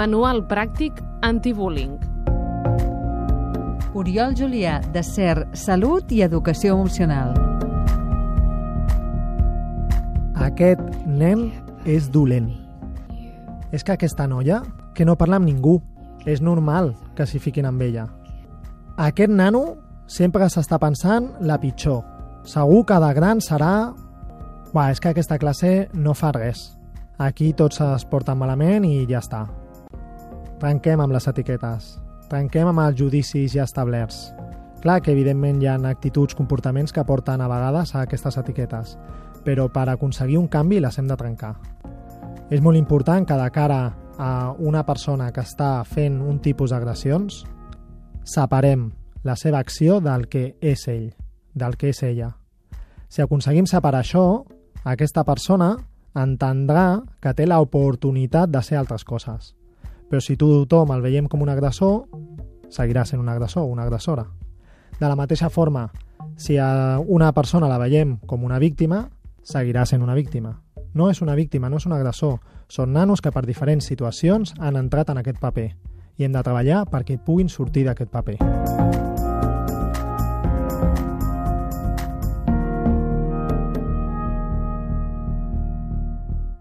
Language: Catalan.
Manual pràctic antibullying. Oriol Julià, de CER, Salut i Educació Emocional. Aquest nen és dolent. És que aquesta noia, que no parla amb ningú, és normal que s'hi fiquin amb ella. Aquest nano sempre s'està pensant la pitjor. Segur que de gran serà... Buah, és que aquesta classe no fa res. Aquí tots es porten malament i ja està. Trenquem amb les etiquetes. Trenquem amb els judicis ja establerts. Clar que evidentment hi ha actituds, comportaments que porten a vegades a aquestes etiquetes, però per aconseguir un canvi les hem de trencar. És molt important que de cara a una persona que està fent un tipus d'agressions, separem la seva acció del que és ell, del que és ella. Si aconseguim separar això, aquesta persona entendrà que té l'oportunitat de ser altres coses. Però si tu tothom el veiem com un agressor, seguirà sent un agressor o una agressora. De la mateixa forma, si a una persona la veiem com una víctima, seguirà sent una víctima. No és una víctima, no és un agressor. Són nanos que per diferents situacions han entrat en aquest paper i hem de treballar perquè puguin sortir d'aquest paper.